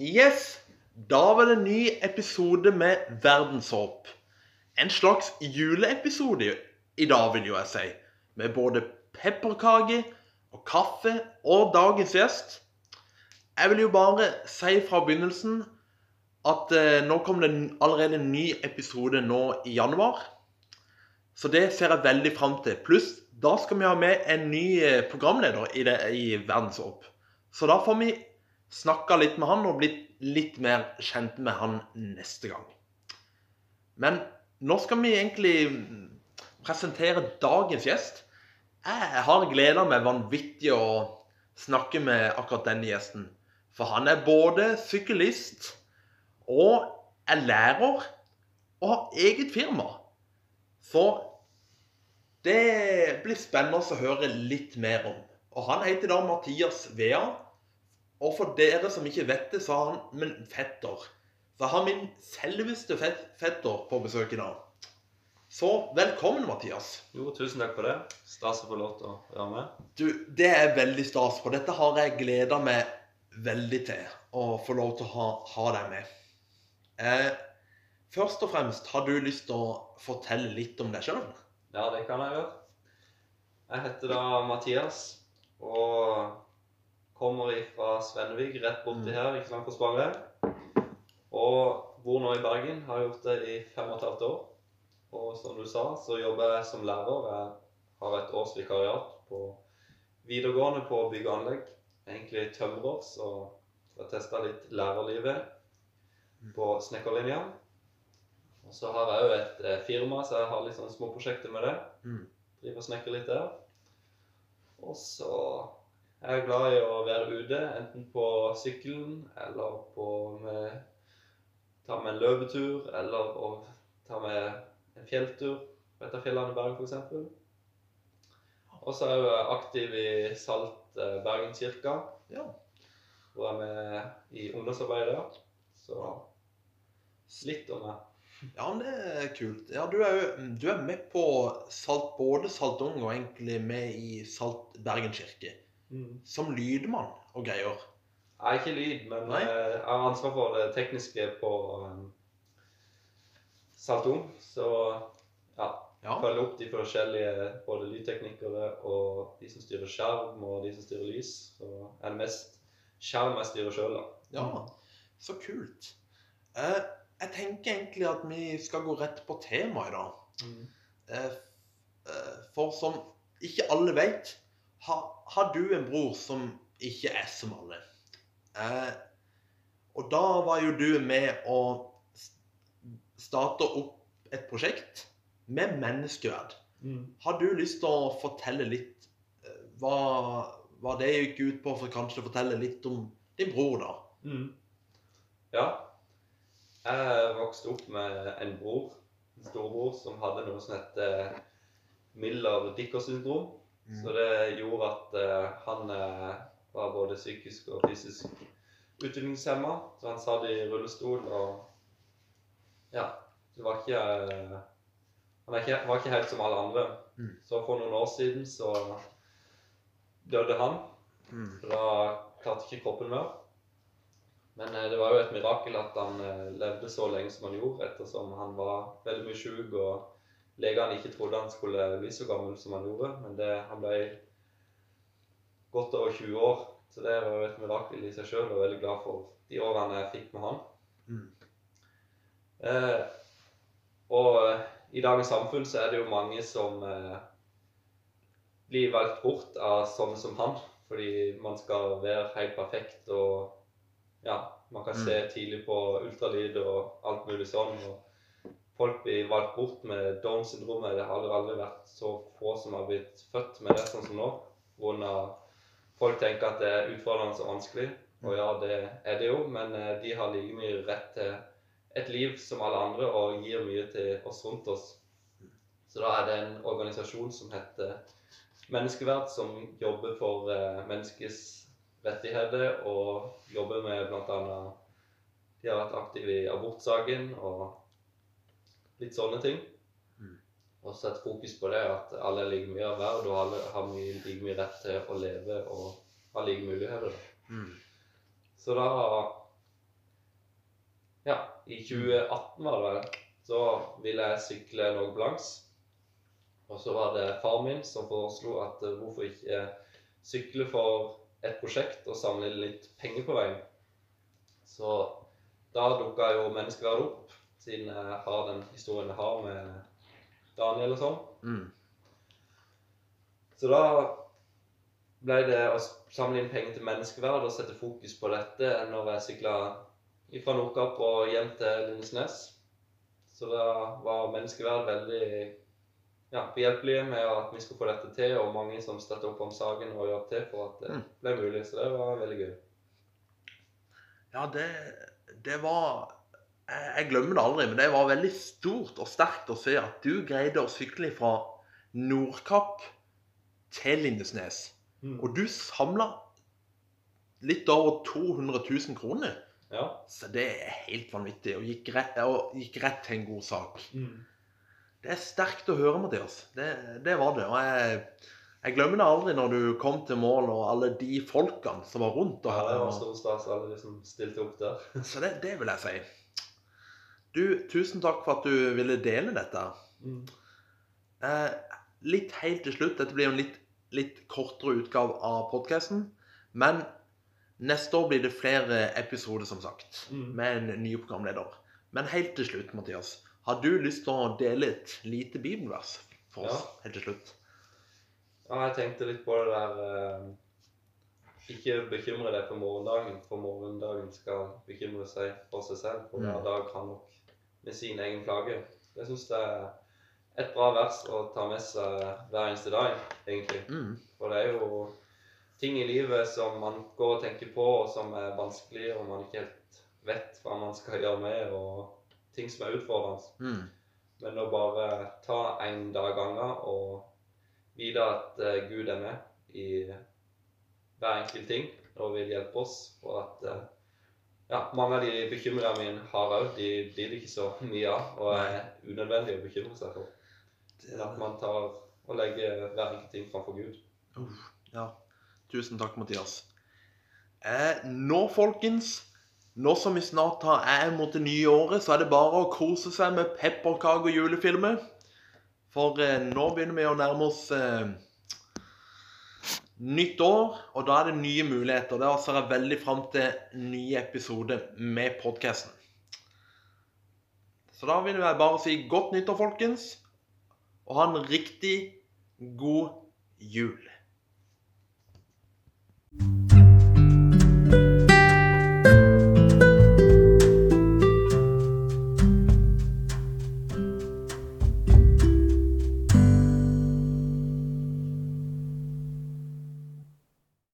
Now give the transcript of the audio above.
Yes, da var det en ny episode med Verdenshåp. En slags juleepisode i dag, vil jo jeg si. Med både pepperkake og kaffe og dagens gjest. Jeg vil jo bare si fra begynnelsen at eh, nå kommer det allerede en ny episode nå i januar. Så det ser jeg veldig fram til. Pluss, da skal vi ha med en ny eh, programleder i, det, i Verdenshåp. Så da får vi snakka litt med han og blitt litt mer kjent med han neste gang. Men nå skal vi egentlig presentere dagens gjest. Jeg har gleda meg vanvittig å snakke med akkurat denne gjesten. For han er både syklist og er lærer og har eget firma. Så det blir spennende å høre litt mer om. Og han heter da Mathias Vea. Og for dere som ikke vet det, har han min fetter. Så har min selveste fet fetter på besøk i dag. Så velkommen, Mathias. Jo, tusen takk for det. Stas å få lov til å være med. Du, det er veldig stas, for dette har jeg gleda meg veldig til. Å få lov til å ha, ha deg med. Eh, først og fremst, har du lyst til å fortelle litt om deg sjøl? Ja, det kan jeg gjøre. Jeg heter da Mathias og kommer fra Svennevik, rett borti Mm. her, ikke langt fra Sparre. Og bor nå i Bergen. Har gjort det i fem og et halvt år. Og som du sa, så jobber jeg som lærer. Jeg har et års vikariat på videregående på bygg og anlegg. Egentlig tømrer, så jeg har testa litt lærerlivet på snekkerlinja. Og så har jeg òg et eh, firma, så jeg har litt sånne små prosjekter med det. Mm. Driver og snekrer litt der. Og så er glad i å være ute, enten på sykkelen eller på med, ta med en løpetur, eller å ta med en fjelltur på et av fjellene i Bergen f.eks. Og så er jeg aktiv i Salt Bergen kirke. Ja. hvor jeg er med i ungdomsarbeidet. Så litt om meg. Ja, men det er kult. Ja, du er, jo, du er med på Salt, både Saltung og egentlig med i Salt Bergen kirke. Som lydmann og greier. Jeg er ikke lyd, men Nei. eh, jeg har ansvar for det tekniske på um, Saltung. Så ja, Ja. følge opp de forskjellige både lydteknikere og de som styrer skjerm og de som styrer lys. Så er det mest skjerm jeg styrer sjøl, da. ja. Så kult. Eh, jeg tenker egentlig at vi skal gå rett på temaet i dag. Eh, eh, for som ikke alle vet, har, har du en bror som ikke er som alle. Eh, og da var jo du med å starte opp et prosjekt med menneskeverd. Har du lyst til å fortelle litt eh, hva, hva det gikk ut på, for kanskje fortelle litt om din bror, da? Mm. Ja. Jeg vokste opp med en bror, en storbror, som hadde noe som heter Miller-Dicker syndrom. Så det gjorde at uh, han uh, var både psykisk og fysisk utviklingshemma. Så han satt i rullestol og Ja. Det var ikke uh, Han ikke, var ikke helt som alle andre. Mm. Så for noen år siden så døde han. Mm. Da klarte ikke kroppen mer. Men eh, det var jo et mirakel at han levde så lenge som han gjorde, ettersom han var veldig mye syk, og legene ikke trodde han skulle bli så gammel som han gjorde. Men det, han ble godt over 20 år, så det var et mirakel i seg sjøl, og veldig glad for de årene jeg fikk med han. Mm. Eh, og eh, i dagens samfunn så er det jo mange som eh, blir valgt bort av sånne som han. Fordi man skal være helt perfekt og ja, man kan Mm. se tidlig på ultralyd og alt mulig sånn. og Folk blir valgt bort med Downs syndrom. Det har aldri, aldri vært så få som har blitt født med det sånn som nå. På folk tenker at det er utfordrende og vanskelig. Og ja, det er det jo, men eh, de har like mye rett til et liv som alle andre og gir mye til oss rundt oss. Så da er det en organisasjon som heter Menneskeverd, som jobber for eh, menneskets rettigheter og jobber med bl.a. De har vært aktive i abortsaken og litt sånne ting. Mm. Og sette fokus på det at alle er like mye av verd, og alle har mye, like mye rett til å leve og ha like muligheter. Mm. Så da Ja, i 2018 var det vel. Så ville jeg sykle noe på langs. Og så var det far min som foreslo at eh, hvorfor ikke eh, sykle for et prosjekt og samle litt penger på veien. Så da dukka jo menneskeverdet opp, siden jeg har den historien jeg har med Daniel og sånn. Mm. Så da ble det å samle inn penger til menneskeverd og sette fokus på dette når jeg sykla fra Nordkapp og hjem til Lindesnes. Så da var menneskeverd veldig ja, behjelpelige med at vi skulle få dette til, og mange som støtta opp om saken og jobbet til for at det Mm. ble mulig. Så det var veldig gøy. Ja, det, det var jeg, glemmer det aldri, men det var veldig stort og sterkt å se at du greide å sykle fra Nordkapp til Lindesnes. Og du samla litt over 200 000 kroner. Ja. Så det er helt vanvittig. Og gikk rett, og gikk rett til en god sak. Det er sterkt å høre, Mathias. Det, det var det. Og jeg, jeg glemmer det aldri når du kom til mål, og alle de folkene som var rundt. Og, ja, det var stor stas, alle de som stilte opp der. så det, det vil jeg si. Du, tusen takk for at du ville dele dette. Eh, litt helt til slutt. Dette blir jo en litt, litt kortere utgave av podkasten. Men neste år blir det flere episoder, som sagt. Mm. Med en ny programleder. Men helt til slutt, Mathias. Har du lyst til å dele et lite bibelvers for oss? Helt til slutt. Ja, jeg tenkte litt på det der eh, Ikke bekymre deg for morgendagen, for morgendagen skal bekymre seg for seg selv. For hver Mm. dag kan nok med sin egen plage. Jeg syns det er et bra vers å ta med seg hver eneste dag, egentlig. Mm. For det er jo ting i livet som man går og tenker på, og som er vanskelig, og man ikke helt vet hva man skal gjøre med, og ting som er utfordrende. Mm. Men å bare ta en dag av gangen og vite at eh, Gud er med i hver enkelt ting og vil hjelpe oss. Og at eh, ja, mange av de bekymringene mine har òg, de blir det ikke så mye av og er unødvendig å bekymre seg for. At man tar og legger hver enkelt ting framfor Gud. Ja. Tusen takk, Mathias. Eh, nå, folkens, nå som vi snart har er mot det nye året, så er det bare å kose seg med pepperkaker og julefilmer. For eh, nå begynner vi å nærme oss eh, nytt år, og da er det nye muligheter. Da ser jeg veldig fram til nye episoder med podkasten. Så da vil jeg bare si godt nyttår, folkens, og ha en riktig god jul.